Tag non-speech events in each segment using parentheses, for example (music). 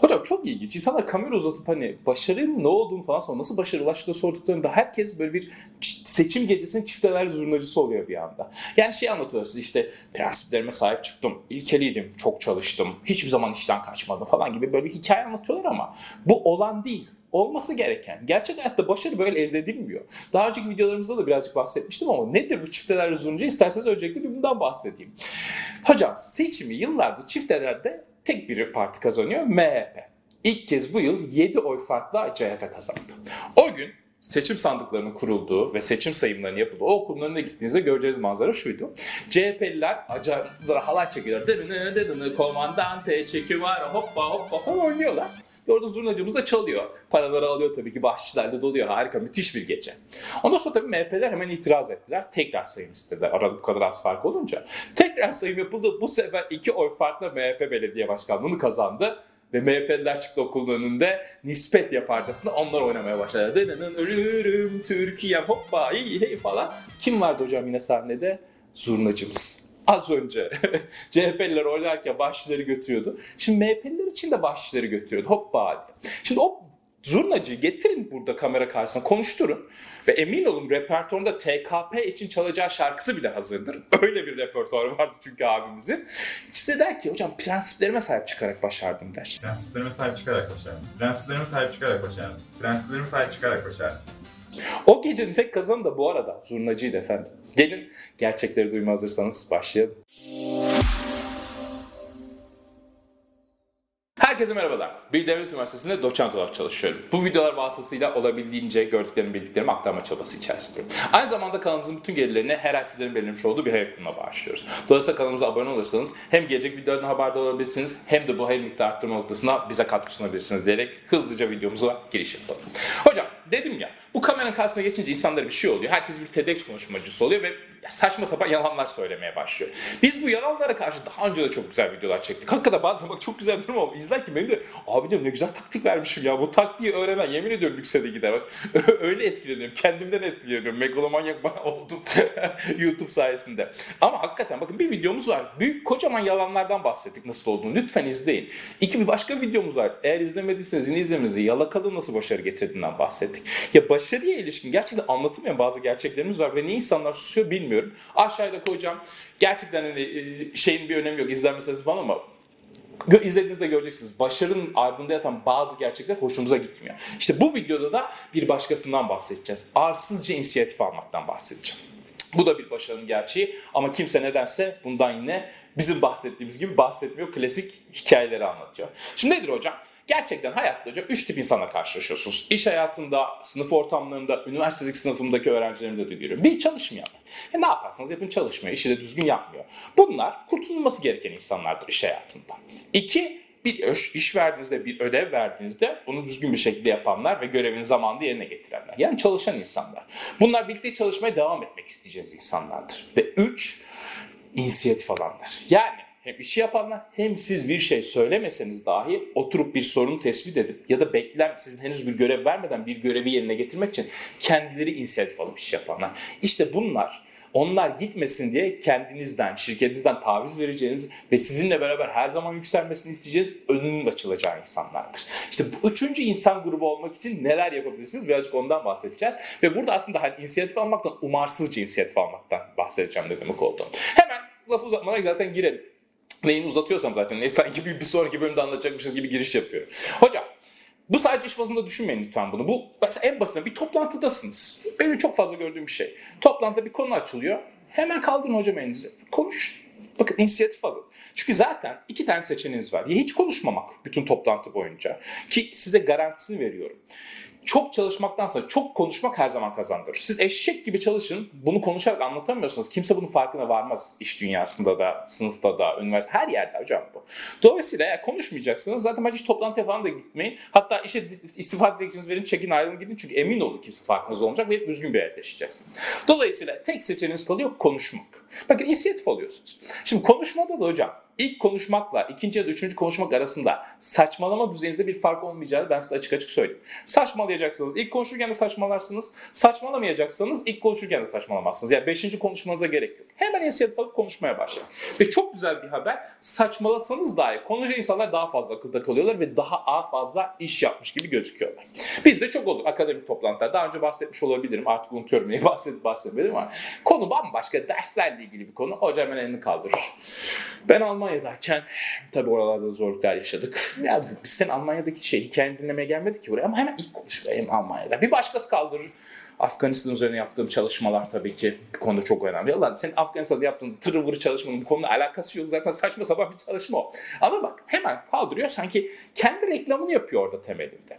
Hocam çok ilginç. İnsanlar kamera uzatıp hani başarının ne olduğunu falan sonra nasıl başarı ulaştığını sorduklarında herkes böyle bir seçim gecesinin çifteler zurnacısı oluyor bir anda. Yani şey anlatıyorlar size işte prensiplerime sahip çıktım, ilkeliydim, çok çalıştım, hiçbir zaman işten kaçmadım falan gibi böyle bir hikaye anlatıyorlar ama bu olan değil olması gereken. Gerçek hayatta başarı böyle elde edilmiyor. Daha önceki videolarımızda da birazcık bahsetmiştim ama nedir bu çifteler zurnacı? İsterseniz öncelikle bir bundan bahsedeyim. Hocam seçimi yıllardır çiftelerde tek bir parti kazanıyor MHP. İlk kez bu yıl 7 oy farkla CHP kazandı. O gün seçim sandıklarının kurulduğu ve seçim sayımlarının yapıldığı o okulun önüne gittiğinizde göreceğiniz manzara şuydu. CHP'liler acayip halay çekiyorlar. Dırını dırını komandante çeki var hoppa hoppa falan oynuyorlar. Ve orada zurnacımız da çalıyor. Paraları alıyor tabii ki bahşişlerle doluyor. Harika müthiş bir gece. Ondan sonra tabii MHP'ler hemen itiraz ettiler. Tekrar sayım istediler. Arada bu kadar az fark olunca. Tekrar sayım yapıldı. Bu sefer iki oy farkla MHP belediye başkanlığını kazandı. Ve MHP'liler çıktı okulun önünde nispet yaparcasına onlar oynamaya başladı. Dınının ölürüm Türkiye hoppa iyi hey falan. Kim vardı hocam yine sahnede? Zurnacımız az önce (laughs) CHP'liler oynarken bahşişleri götürüyordu. Şimdi MHP'liler için de bahşişleri götürüyordu. Hoppa diye. Şimdi o zurnacıyı getirin burada kamera karşısına konuşturun. Ve emin olun repertuarında TKP için çalacağı şarkısı bile hazırdır. (laughs) Öyle bir repertuarı vardı çünkü abimizin. Size der ki hocam prensiplerime sahip çıkarak başardım der. Prensiplerime sahip çıkarak başardım. Prensiplerime sahip çıkarak başardım. Prensiplerime sahip çıkarak başardım. O gecenin tek kazanı da bu arada zurnacıydı efendim. Gelin gerçekleri duyma hazırsanız başlayalım. Herkese merhabalar. Bir devlet üniversitesinde doçent olarak çalışıyorum. Bu videolar vasıtasıyla olabildiğince gördüklerimi bildiklerimi aktarma çabası içerisindeyim. Aynı zamanda kanalımızın bütün gelirlerini her ay sizlerin belirlemiş olduğu bir hayır kurumuna bağışlıyoruz. Dolayısıyla kanalımıza abone olursanız hem gelecek videolardan haberdar olabilirsiniz hem de bu hayır miktarı arttırma noktasına bize katkı sunabilirsiniz diyerek hızlıca videomuza giriş yapalım. Hocam dedim ya bu kameranın karşısına geçince insanlara bir şey oluyor. Herkes bir TEDx konuşmacısı oluyor ve saçma sapan yalanlar söylemeye başlıyor. Biz bu yalanlara karşı daha önce de çok güzel videolar çektik. Hakikaten bazen bak çok güzel durum ama izlerken benim de abi diyorum ne güzel taktik vermişim ya. Bu taktiği öğrenen yemin ediyorum yüksede gider. Bak (laughs) öyle etkileniyorum. Kendimden etkileniyorum. Megalomanyak (laughs) oldum YouTube sayesinde. Ama hakikaten bakın bir videomuz var. Büyük kocaman yalanlardan bahsettik nasıl olduğunu. Lütfen izleyin. İki bir başka videomuz var. Eğer izlemediyseniz yine izlemenizi yalakalı nasıl başarı getirdiğinden bahsettik. Ya başarıya ilişkin gerçekten anlatılmayan bazı gerçeklerimiz var ve niye insanlar susuyor bilmiyorum. Aşağıda koyacağım. Gerçekten hani e, şeyin bir önemi yok izlenme sayısı falan ama izlediğinizde göreceksiniz. Başarının ardında yatan bazı gerçekler hoşumuza gitmiyor. İşte bu videoda da bir başkasından bahsedeceğiz. Arsızca inisiyatif almaktan bahsedeceğim. Bu da bir başarının gerçeği ama kimse nedense bundan yine bizim bahsettiğimiz gibi bahsetmiyor. Klasik hikayeleri anlatıyor. Şimdi nedir hocam? Gerçekten hayatta hocam 3 tip insanla karşılaşıyorsunuz. İş hayatında, sınıf ortamlarında, üniversitedeki sınıfımdaki öğrencilerimde de görüyorum. Bir çalışmayan. E ne yaparsanız yapın çalışmıyor, işi de düzgün yapmıyor. Bunlar kurtulması gereken insanlardır iş hayatında. İki, bir iş verdiğinizde, bir ödev verdiğinizde bunu düzgün bir şekilde yapanlar ve görevini zamanında yerine getirenler. Yani çalışan insanlar. Bunlar birlikte çalışmaya devam etmek isteyeceğiz insanlardır. Ve üç, inisiyatif alanlar. Yani hem işi yapanlar hem siz bir şey söylemeseniz dahi oturup bir sorunu tespit edip ya da beklem sizin henüz bir görev vermeden bir görevi yerine getirmek için kendileri inisiyatif alıp iş yapanlar. İşte bunlar onlar gitmesin diye kendinizden, şirketinizden taviz vereceğiniz ve sizinle beraber her zaman yükselmesini isteyeceğiz önünün açılacağı insanlardır. İşte bu üçüncü insan grubu olmak için neler yapabilirsiniz birazcık ondan bahsedeceğiz. Ve burada aslında hani inisiyatif almaktan umarsızca inisiyatif almaktan bahsedeceğim ne demek oldu. Hemen lafı uzatmadan zaten girelim neyini uzatıyorsam zaten ne sanki bir, bir sonraki bölümde anlatacakmışız gibi giriş yapıyorum. Hocam bu sadece iş bazında düşünmeyin lütfen bunu. Bu en basitinden bir toplantıdasınız. Benim çok fazla gördüğüm bir şey. Toplantıda bir konu açılıyor. Hemen kaldırın hocam elinizi. Konuş. Bakın inisiyatif alın. Çünkü zaten iki tane seçeneğiniz var. Ya hiç konuşmamak bütün toplantı boyunca. Ki size garantisini veriyorum çok çalışmaktansa çok konuşmak her zaman kazandırır. Siz eşek gibi çalışın, bunu konuşarak anlatamıyorsanız kimse bunun farkına varmaz iş dünyasında da, sınıfta da, üniversite her yerde hocam bu. Dolayısıyla eğer konuşmayacaksınız zaten hiç toplantıya falan da gitmeyin. Hatta işe istifa dilekçenizi verin, çekin ayrılın gidin çünkü emin olun kimse farkınız olmayacak ve düzgün bir hayat yaşayacaksınız. Dolayısıyla tek seçeneğiniz kalıyor konuşmak. Bakın inisiyatif alıyorsunuz. Şimdi konuşmada da hocam ilk konuşmakla ikinci ya da üçüncü konuşmak arasında saçmalama düzeyinizde bir fark olmayacağını ben size açık açık söyleyeyim. Saçmalayacaksınız. ilk konuşurken de saçmalarsınız. Saçmalamayacaksanız ilk konuşurken de saçmalamazsınız. Yani beşinci konuşmanıza gerek yok. Hemen inisiyatif alıp konuşmaya başlayın. Ve çok güzel bir haber. Saçmalasanız dahi konuşan insanlar daha fazla akılda kalıyorlar ve daha fazla iş yapmış gibi gözüküyorlar. Bizde çok olur akademik toplantılar. Daha önce bahsetmiş olabilirim. Artık unutuyorum neyi bahsedip bahsetmedim ama konu bambaşka derslerle ilgili bir konu. Hocam elini kaldırır. Ben Almanya'dayken tabii oralarda zorluklar yaşadık. Ya biz senin Almanya'daki şey hikayeni dinlemeye gelmedik ki buraya ama hemen ilk konuşmayayım Almanya'da. Bir başkası kaldırır. Afganistan üzerine yaptığım çalışmalar tabii ki bir konuda çok önemli. Ulan senin Afganistan'da yaptığın tırı vırı çalışmanın bu konuyla alakası yok. Zaten saçma sapan bir çalışma o. Ama bak hemen kaldırıyor sanki kendi reklamını yapıyor orada temelinde.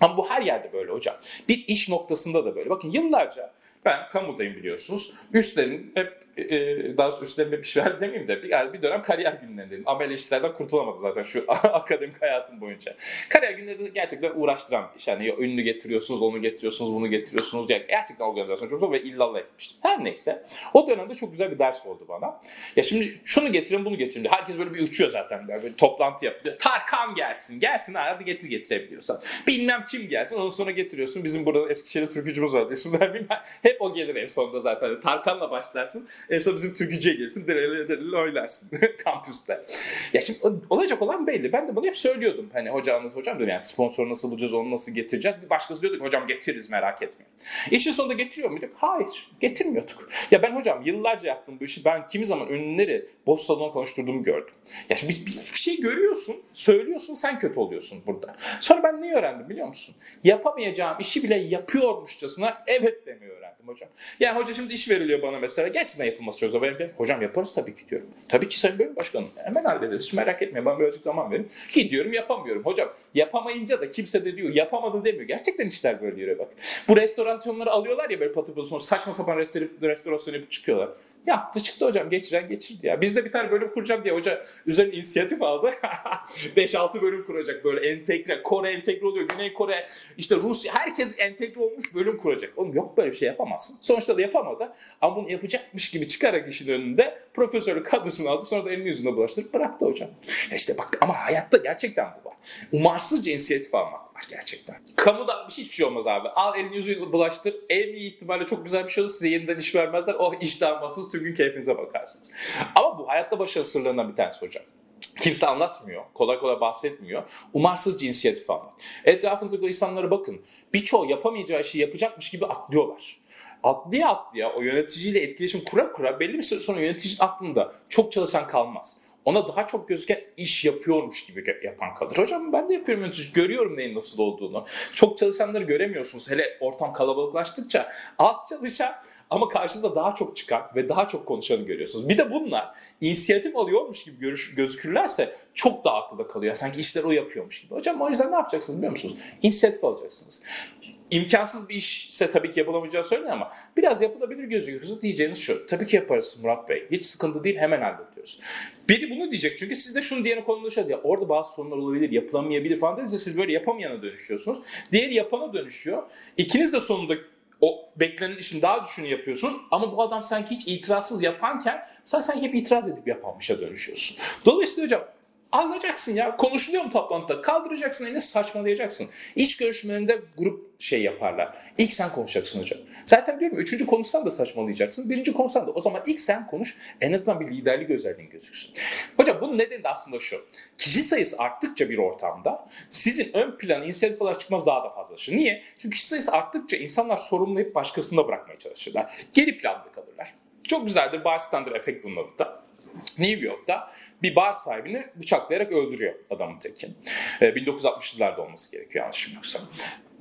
Ama bu her yerde böyle hocam. Bir iş noktasında da böyle. Bakın yıllarca ben kamudayım biliyorsunuz. Üstlerin hep e, daha doğrusu üstlerime bir şey demeyeyim de bir, bir dönem kariyer günlerindeydim. Amel işlerden kurtulamadım zaten şu (laughs) akademik hayatım boyunca. Kariyer günleri gerçekten uğraştıran bir iş. Yani ya ünlü getiriyorsunuz, onu getiriyorsunuz, bunu getiriyorsunuz. Yani gerçekten organizasyon çok zor ve illallah etmiştim. Her neyse. O dönemde çok güzel bir ders oldu bana. Ya şimdi şunu getirin, bunu getirin diyor. Herkes böyle bir uçuyor zaten. Böyle toplantı yapıyor. Tarkan gelsin. Gelsin hadi getir getirebiliyorsan. Bilmem kim gelsin. Ondan sonra getiriyorsun. Bizim burada Eskişehir'de türkücümüz vardı. İsmi vermeyeyim. (laughs) Hep o gelir en sonunda zaten. Tarkan'la başlarsın. En son bizim türkücüye gelirsin. Dereli dereli oynarsın (laughs) kampüste. Ya şimdi olacak olan belli. Ben de bunu hep söylüyordum. Hani hocamız hocam diyorum yani sponsor nasıl bulacağız, onu nasıl getireceğiz. Bir başkası diyordu ki hocam getiririz merak etmeyin. İşin sonunda getiriyor muyduk? Hayır. Getirmiyorduk. Ya ben hocam yıllarca yaptım bu işi. Ben kimi zaman ünlüleri boş salon konuşturduğumu gördüm. Ya şimdi bir, bir, bir şey görüyorsun, söylüyorsun sen kötü oluyorsun burada. Sonra ben ne öğrendim biliyor musun? Yapamayacağım işi bile yapıyormuşçasına evet demeyi öğrendim hocam. Yani hoca şimdi iş veriliyor bana mesela. Gerçekten yapılması zor. Benim, hocam yaparız tabii ki diyorum. Tabii ki sayın bölüm başkanım. Hemen hallederiz. Hiç merak etmeyin. Bana birazcık zaman verin. Gidiyorum yapamıyorum. Hocam yapamayınca da kimse de diyor yapamadı demiyor. Gerçekten işler böyle yürüyor bak. Bu restorasyonları alıyorlar ya böyle patır patır saçma sapan restorasyon yapıp çıkıyorlar. Yaptı çıktı hocam. Geçiren geçirdi ya. Biz de bir tane bölüm kuracağım diye hoca üzerine inisiyatif aldı. (laughs) 5-6 bölüm kuracak böyle entegre. Kore entegre oluyor. Güney Kore, işte Rusya. Herkes entegre olmuş bölüm kuracak. Oğlum yok böyle bir şey yapamazsın. Sonuçta da yapamadı. Ama bunu yapacakmış gibi çıkarak işin önünde profesörü kadrosunu aldı. Sonra da elini yüzüne bulaştırıp bıraktı hocam. İşte bak ama hayatta gerçekten bu var. Umarsızca inisiyatif almak gerçekten. Kamuda hiçbir şey olmaz abi. Al elini yüzünü bulaştır. En iyi ihtimalle çok güzel bir şey olur. Size yeniden iş vermezler. Oh iştah almazsınız. Tüm gün keyfinize bakarsınız. Ama bu hayatta başarı sırlarından bir tanesi hocam. Kimse anlatmıyor. Kolay kolay bahsetmiyor. Umarsız cinsiyatif almak. Etrafınızdaki insanlara bakın. Birçoğu yapamayacağı işi yapacakmış gibi atlıyorlar. Atlaya atlaya o yöneticiyle etkileşim kura kura belli bir süre sonra yöneticinin aklında çok çalışan kalmaz ona daha çok gözüken iş yapıyormuş gibi yapan kalır. Hocam ben de yapıyorum yönetici. Görüyorum neyin nasıl olduğunu. Çok çalışanları göremiyorsunuz. Hele ortam kalabalıklaştıkça az çalışan ama karşınızda daha çok çıkan ve daha çok konuşanı görüyorsunuz. Bir de bunlar inisiyatif alıyormuş gibi görüş, gözükürlerse çok daha akılda kalıyor. Sanki işler o yapıyormuş gibi. Hocam o yüzden ne yapacaksınız biliyor musunuz? İnisiyatif alacaksınız imkansız bir işse tabii ki yapılamayacağı söyleniyor ama biraz yapılabilir gözüküyorsa diyeceğiniz şu. Tabii ki yaparız Murat Bey. Hiç sıkıntı değil hemen hallediyoruz. Biri bunu diyecek çünkü siz de şunu diyene konuşuyorsunuz. Ya orada bazı sorunlar olabilir, yapılamayabilir falan dedince siz böyle yapamayana dönüşüyorsunuz. Diğeri yapana dönüşüyor. İkiniz de sonunda o beklenen işin daha düşünü yapıyorsunuz ama bu adam sanki hiç itirazsız yapanken sen sanki hep itiraz edip yapanmışa dönüşüyorsun. Dolayısıyla hocam Anlayacaksın ya. Konuşuluyor mu toplantıda? Kaldıracaksın elini saçmalayacaksın. İş görüşmelerinde grup şey yaparlar. İlk sen konuşacaksın hocam. Zaten diyorum üçüncü konuşsan da saçmalayacaksın. Birinci konuşsan da o zaman ilk sen konuş. En azından bir liderlik özelliğin gözüksün. Hocam bunun nedeni de aslında şu. Kişi sayısı arttıkça bir ortamda sizin ön plana inisiyatif olarak çıkmaz daha da fazlalaşır. Niye? Çünkü kişi sayısı arttıkça insanlar sorumluluğu hep başkasında bırakmaya çalışırlar. Geri planda kalırlar. Çok güzeldir bystander efekt bunun adı da. New York'ta bir bar sahibini bıçaklayarak öldürüyor adamın teki. E, 1960'lılarda olması gerekiyor yanlışım yoksa.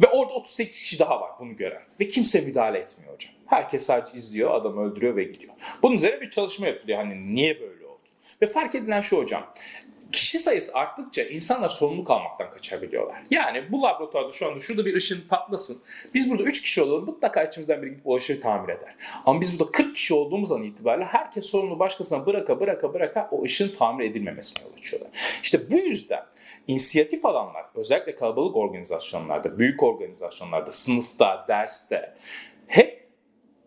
Ve orada 38 kişi daha var bunu gören. Ve kimse müdahale etmiyor hocam. Herkes sadece izliyor, adamı öldürüyor ve gidiyor. Bunun üzerine bir çalışma yapılıyor. Hani niye böyle oldu? Ve fark edilen şu hocam kişi sayısı arttıkça insanlar sorumluluk almaktan kaçabiliyorlar. Yani bu laboratuvarda şu anda şurada bir ışın patlasın. Biz burada 3 kişi olalım mutlaka içimizden biri gidip o ışığı tamir eder. Ama biz burada 40 kişi olduğumuz an itibariyle herkes sorumluluğu başkasına bıraka bıraka bıraka o ışığın tamir edilmemesine yol açıyorlar. İşte bu yüzden inisiyatif alanlar özellikle kalabalık organizasyonlarda, büyük organizasyonlarda, sınıfta, derste hep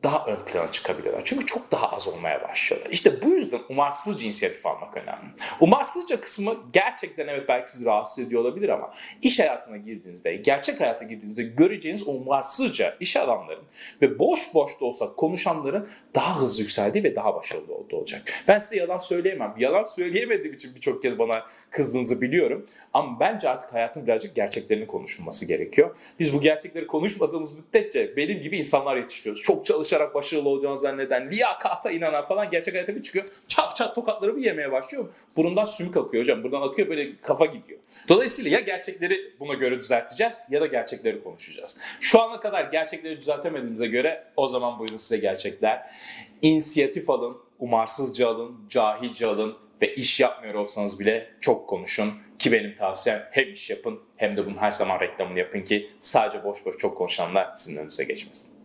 daha ön plana çıkabiliyorlar. Çünkü çok daha az olmaya başlıyorlar. İşte bu yüzden umarsızca inisiyatif almak önemli. Umarsızca kısmı gerçekten evet belki sizi rahatsız ediyor olabilir ama iş hayatına girdiğinizde, gerçek hayata girdiğinizde göreceğiniz umarsızca iş adamların ve boş boş da olsa konuşanların daha hızlı yükseldiği ve daha başarılı olduğu olacak. Ben size yalan söyleyemem. Yalan söyleyemediğim için birçok kez bana kızdığınızı biliyorum. Ama bence artık hayatın birazcık gerçeklerini konuşulması gerekiyor. Biz bu gerçekleri konuşmadığımız müddetçe benim gibi insanlar yetiştiriyoruz. Çok çalışarak başarılı olacağını zanneden, liyakata inanan falan gerçek hayata bir çıkıyor. Çat çat tokatları bir yemeye başlıyor. Burundan sümük akıyor hocam. Buradan akıyor böyle kafa gidiyor. Dolayısıyla ya gerçekleri buna göre düzelteceğiz ya da gerçekleri konuşacağız. Şu ana kadar gerçekleri düzeltemediğimize göre o zaman buyurun size gerçekler. İnisiyatif alın, umarsızca alın, cahilce alın ve iş yapmıyor olsanız bile çok konuşun. Ki benim tavsiyem hem iş yapın hem de bunun her zaman reklamını yapın ki sadece boş boş çok konuşanlar sizin önünüze geçmesin.